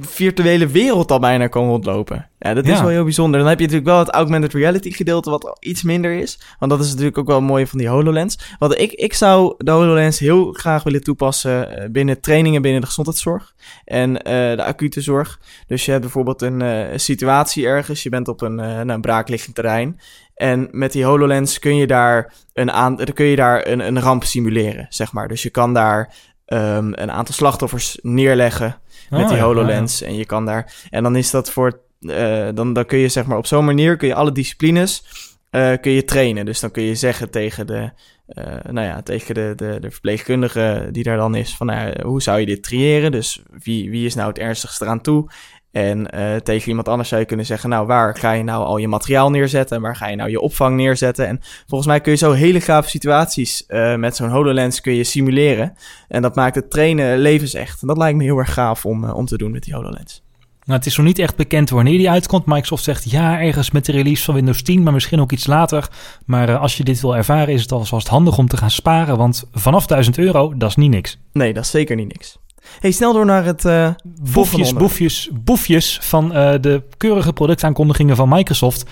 virtuele wereld al bijna kan rondlopen. Ja, dat is Ja. wel heel bijzonder. Dan heb je natuurlijk wel het augmented reality gedeelte wat iets minder is. Want dat is natuurlijk ook wel het mooie van die HoloLens. Want ik, ik zou de HoloLens heel graag willen toepassen eh, binnen trainingen binnen de gezondheidszorg en eh, de acute zorg. Dus je hebt bijvoorbeeld een eh, situatie ergens. Je bent op een, eh nou, een braakliggend terrein. En met die HoloLens kun je daar een, aan, kun je daar een, een ramp simuleren, zeg maar. Dus je kan daar ehm, een aantal slachtoffers neerleggen met Oh, die ja, HoloLens. En je kan daar. En dan is dat voor. eh, dan, dan kun je zeg maar op zo'n manier kun je alle disciplines eh, kun je trainen. Dus dan kun je zeggen tegen de. eh, nou ja, tegen de, de, de verpleegkundige die daar dan is, van nou hoe zou je dit triëren? Dus wie, wie is nou het ernstigste eraan toe? En eh, tegen iemand anders zou je kunnen zeggen, nou, waar ga je nou al je materiaal neerzetten? En waar ga je nou je opvang neerzetten? En volgens mij kun je zo hele gave situaties eh, met zo'n HoloLens kun je simuleren. En dat maakt het trainen levensecht. En dat lijkt me heel erg gaaf om, eh, om te doen met die HoloLens. Nou, het is nog niet echt bekend wanneer die uitkomt. Microsoft zegt ja, ergens met de release van Windows 10, maar misschien ook iets later. Maar als je dit wil ervaren, is het alvast handig om te gaan sparen. Want vanaf 1000 euro, dat is niet niks. Nee, dat is zeker niet niks. Hey, snel door naar het eh volgende Boefjes, boefjes, boefjes van eh, de keurige productaankondigingen van Microsoft.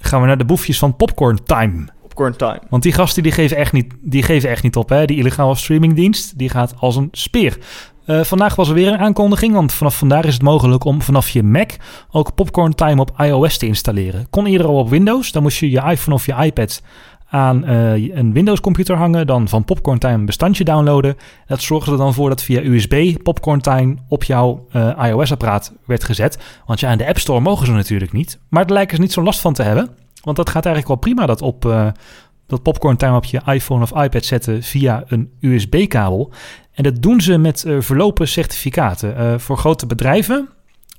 Gaan we naar de boefjes van Popcorn Time. Popcorn time. Want die gasten die geven echt niet, die geven echt niet op. Hè? Die illegale streamingdienst die gaat als een speer. Eh, vandaag was er weer een aankondiging, want vanaf vandaag is het mogelijk om vanaf je Mac ook Popcorn Time op iOS te installeren. Kon eerder al op Windows, dan moest je je iPhone of je iPad aan eh, een Windows computer hangen, dan van Popcorn Time een bestandje downloaden. Dat zorgde er dan voor dat via USB Popcorn Time op jouw eh, iOS-apparaat werd gezet. Want ja, in de App Store mogen ze natuurlijk niet. Maar daar lijken ze niet zo'n last van te hebben. Want dat gaat eigenlijk wel prima, dat op eh, dat Popcorn Time op je iPhone of iPad zetten via een USB-kabel. En dat doen ze met verlopen certificaten. Voor grote bedrijven,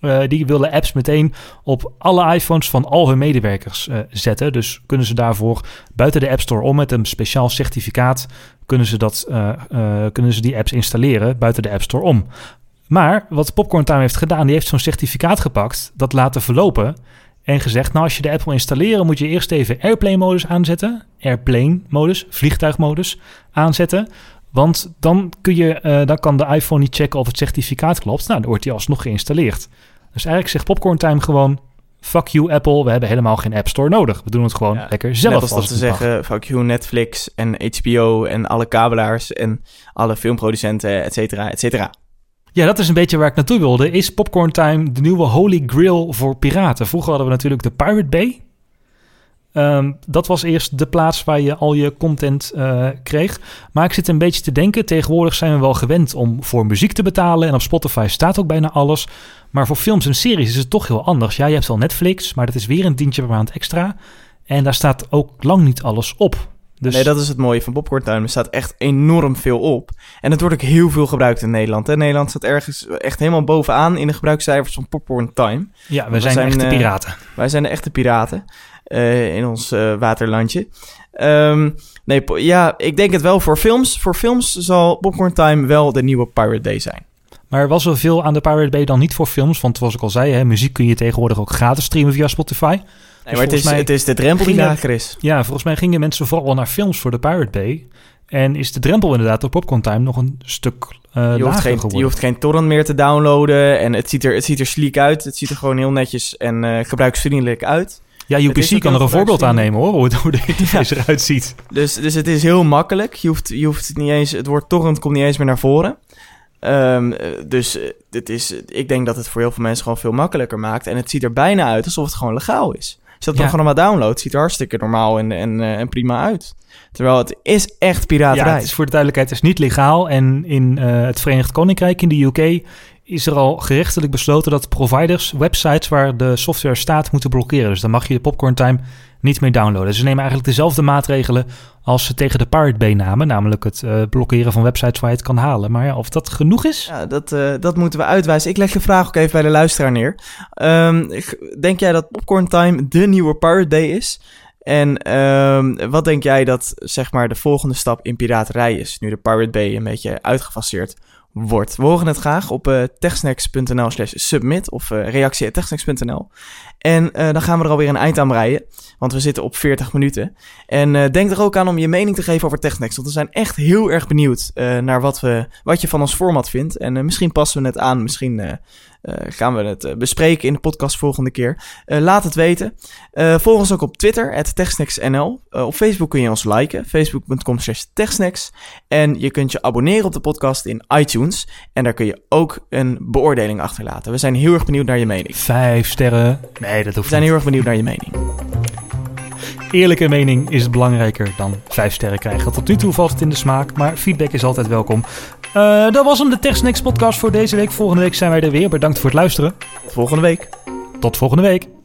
eh, die willen apps meteen op alle iPhones van al hun medewerkers eh, zetten. Dus kunnen ze daarvoor buiten de App Store om met een speciaal certificaat... kunnen ze, dat, eh, kunnen ze die apps installeren buiten de App Store om. Maar wat Popcorn Time heeft gedaan, die heeft zo'n certificaat gepakt, dat laten verlopen en gezegd, nou als je de app wil installeren, moet je eerst even Airplane-modus aanzetten. Airplane-modus, vliegtuigmodus aanzetten. Want dan, kun je, eh, dan kan de iPhone niet checken of het certificaat klopt. Nou, dan wordt die alsnog geïnstalleerd. Dus eigenlijk zegt Popcorn Time gewoon... Fuck you Apple, we hebben helemaal geen App Store nodig. We doen het gewoon Ja, lekker zelf. Net als dat ze mag. zeggen, fuck you, Netflix en HBO en alle kabelaars en alle filmproducenten, et cetera, et cetera. Ja, dat is een beetje waar ik naartoe wilde. Is Popcorn Time de nieuwe holy grail voor piraten? Vroeger hadden we natuurlijk de Pirate Bay. Ehm, dat was eerst de plaats waar je al je content eh, kreeg. Maar ik zit een beetje te denken. Tegenwoordig zijn we wel gewend om voor muziek te betalen. En op Spotify staat ook bijna alles. Maar voor films en series is het toch heel anders. Ja, je hebt wel Netflix, maar dat is weer een tientje per maand extra. En daar staat ook lang niet alles op. Dus Nee, dat is het mooie van Popcorn Time. Er staat echt enorm veel op. En het wordt ook heel veel gebruikt in Nederland. Hè? Nederland staat ergens echt helemaal bovenaan in de gebruikscijfers van Popcorn Time. ja, we zijn, zijn, echte eh, piraten. Wij zijn de echte piraten in ons eh, waterlandje. Ehm, nee, ja, ik denk het wel voor films. Voor films zal Popcorn Time wel de nieuwe Pirate Day zijn. Maar was er veel aan de Pirate Bay dan niet voor films? Want zoals ik al zei, hè, muziek kun je tegenwoordig ook gratis streamen via Spotify. Nee, maar het is, volgens mij het is de drempel die lager is. Ja, volgens mij gingen mensen vooral naar films voor de Pirate Bay. En is de drempel inderdaad op Popcorn Time nog een stuk eh Je hoeft, lager geen, geworden. je hoeft geen torrent meer te downloaden. En het ziet er, het ziet er sleek uit. Het ziet er gewoon heel netjes en eh, gebruiksvriendelijk uit. Ja, UPC kan er een voorbeeld aan nemen hoor, hoe, het- hoe de interface eruit ziet. Dus, dus het is heel makkelijk. Je hoeft, je hoeft het niet eens, het woord torrent komt niet eens meer naar voren. Ehm, eh, dus eh, dit is, ik denk dat het voor heel veel mensen gewoon veel makkelijker maakt. En het ziet er bijna uit alsof het gewoon legaal is. Als je dat Ja. programma downloadt, ziet er hartstikke normaal en, en, eh, en prima uit. Terwijl het is echt piraterij. Ja, het is voor de duidelijkheid het is niet legaal. En in eh, het Verenigd Koninkrijk, in de UK, is er al gerechtelijk besloten dat providers websites waar de software staat moeten blokkeren. Dus dan mag je de Popcorn Time niet meer downloaden. Ze nemen eigenlijk dezelfde maatregelen als ze tegen de Pirate Bay namen, namelijk het eh, blokkeren van websites waar je het kan halen. Maar ja, of dat genoeg is? Ja, dat, eh, dat moeten we uitwijzen. Ik leg de vraag ook even bij de luisteraar neer. Ehm, denk jij dat Popcorn Time de nieuwe Pirate Day is? En ehm, wat denk jij dat zeg maar de volgende stap in piraterij is, nu de Pirate Bay een beetje uitgefaseerd wordt? We horen het graag op eh techsnacks.nl slash submit of eh reactie.techsnacks.nl. En eh, dan gaan we er alweer een eind aan breien, want we zitten op 40 minuten. En denk er ook aan om je mening te geven over TechSnacks, want we zijn echt heel erg benieuwd naar wat, we, wat je van ons format vindt. En misschien passen we het aan, misschien gaan we het eh, bespreken in de podcast volgende keer. Eh, laat het weten. Eh, volg ons ook op Twitter, techsnacksnl. Eh, op Facebook kun je ons liken, facebook.com slash techsnacks. En je kunt je abonneren op de podcast in iTunes. En daar kun je ook een beoordeling achterlaten. We zijn heel erg benieuwd naar je mening. Vijf sterren. Nee, dat We hoeft zijn niet. heel erg benieuwd naar je mening. Eerlijke mening is belangrijker dan vijf sterren krijgen. Tot nu toe valt het in de smaak, maar feedback is altijd welkom. Eh, dat was hem, de TechSnacks podcast voor deze week. Volgende week zijn wij er weer. Bedankt voor het luisteren. Volgende week. Tot volgende week.